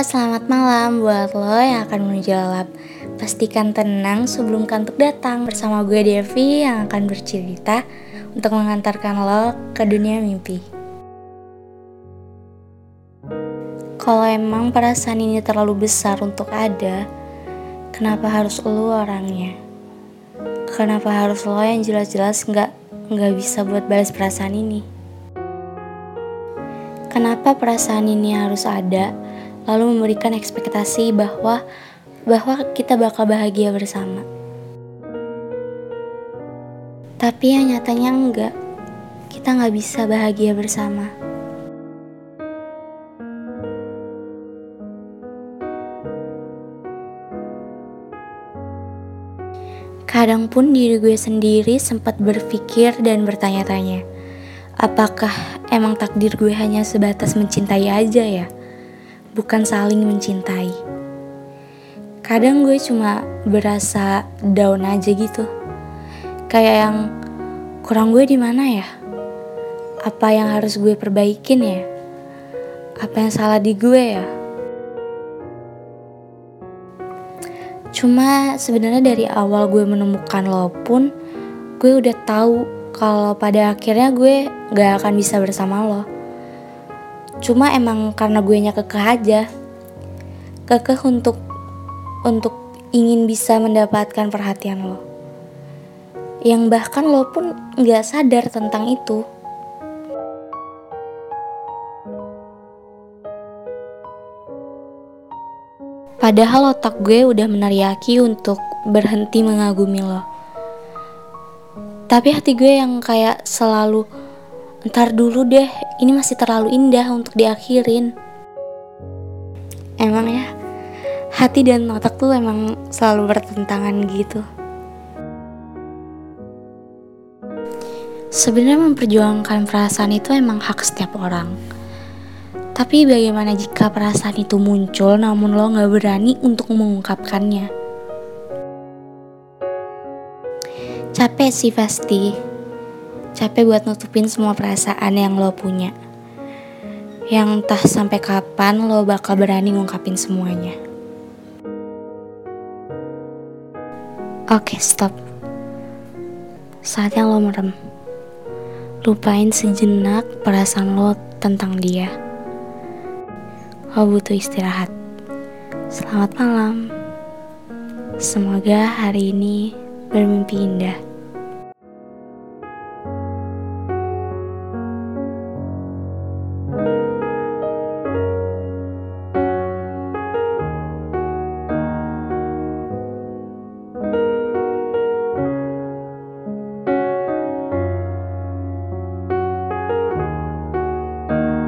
Selamat malam buat lo yang akan menjawab. Pastikan tenang sebelum kantuk datang bersama gue Devi yang akan bercerita untuk mengantarkan lo ke dunia mimpi. Kalau emang perasaan ini terlalu besar untuk ada, kenapa harus lo orangnya? Kenapa harus lo yang jelas-jelas nggak nggak bisa buat balas perasaan ini? Kenapa perasaan ini harus ada, lalu memberikan ekspektasi bahwa bahwa kita bakal bahagia bersama. Tapi yang nyatanya enggak, kita nggak bisa bahagia bersama. Kadang pun diri gue sendiri sempat berpikir dan bertanya-tanya, apakah emang takdir gue hanya sebatas mencintai aja ya, bukan saling mencintai. Kadang gue cuma berasa down aja gitu, kayak yang kurang gue di mana ya? Apa yang harus gue perbaikin ya? Apa yang salah di gue ya? Cuma sebenarnya dari awal gue menemukan lo pun gue udah tahu kalau pada akhirnya gue gak akan bisa bersama lo. Cuma emang karena gue nya kekeh aja. Kekeh untuk untuk ingin bisa mendapatkan perhatian lo. Yang bahkan lo pun gak sadar tentang itu. Padahal otak gue udah meneriaki untuk berhenti mengagumi lo. Tapi hati gue yang kayak selalu Ntar dulu deh, ini masih terlalu indah untuk diakhirin. Emang ya, hati dan otak tuh emang selalu bertentangan gitu. Sebenarnya memperjuangkan perasaan itu emang hak setiap orang. Tapi bagaimana jika perasaan itu muncul namun lo gak berani untuk mengungkapkannya? Capek sih pasti. Capek buat nutupin semua perasaan yang lo punya. Yang entah sampai kapan lo bakal berani ngungkapin semuanya. Oke, stop. Saatnya lo merem. Lupain sejenak perasaan lo tentang dia lo butuh istirahat. Selamat malam. Semoga hari ini bermimpi indah.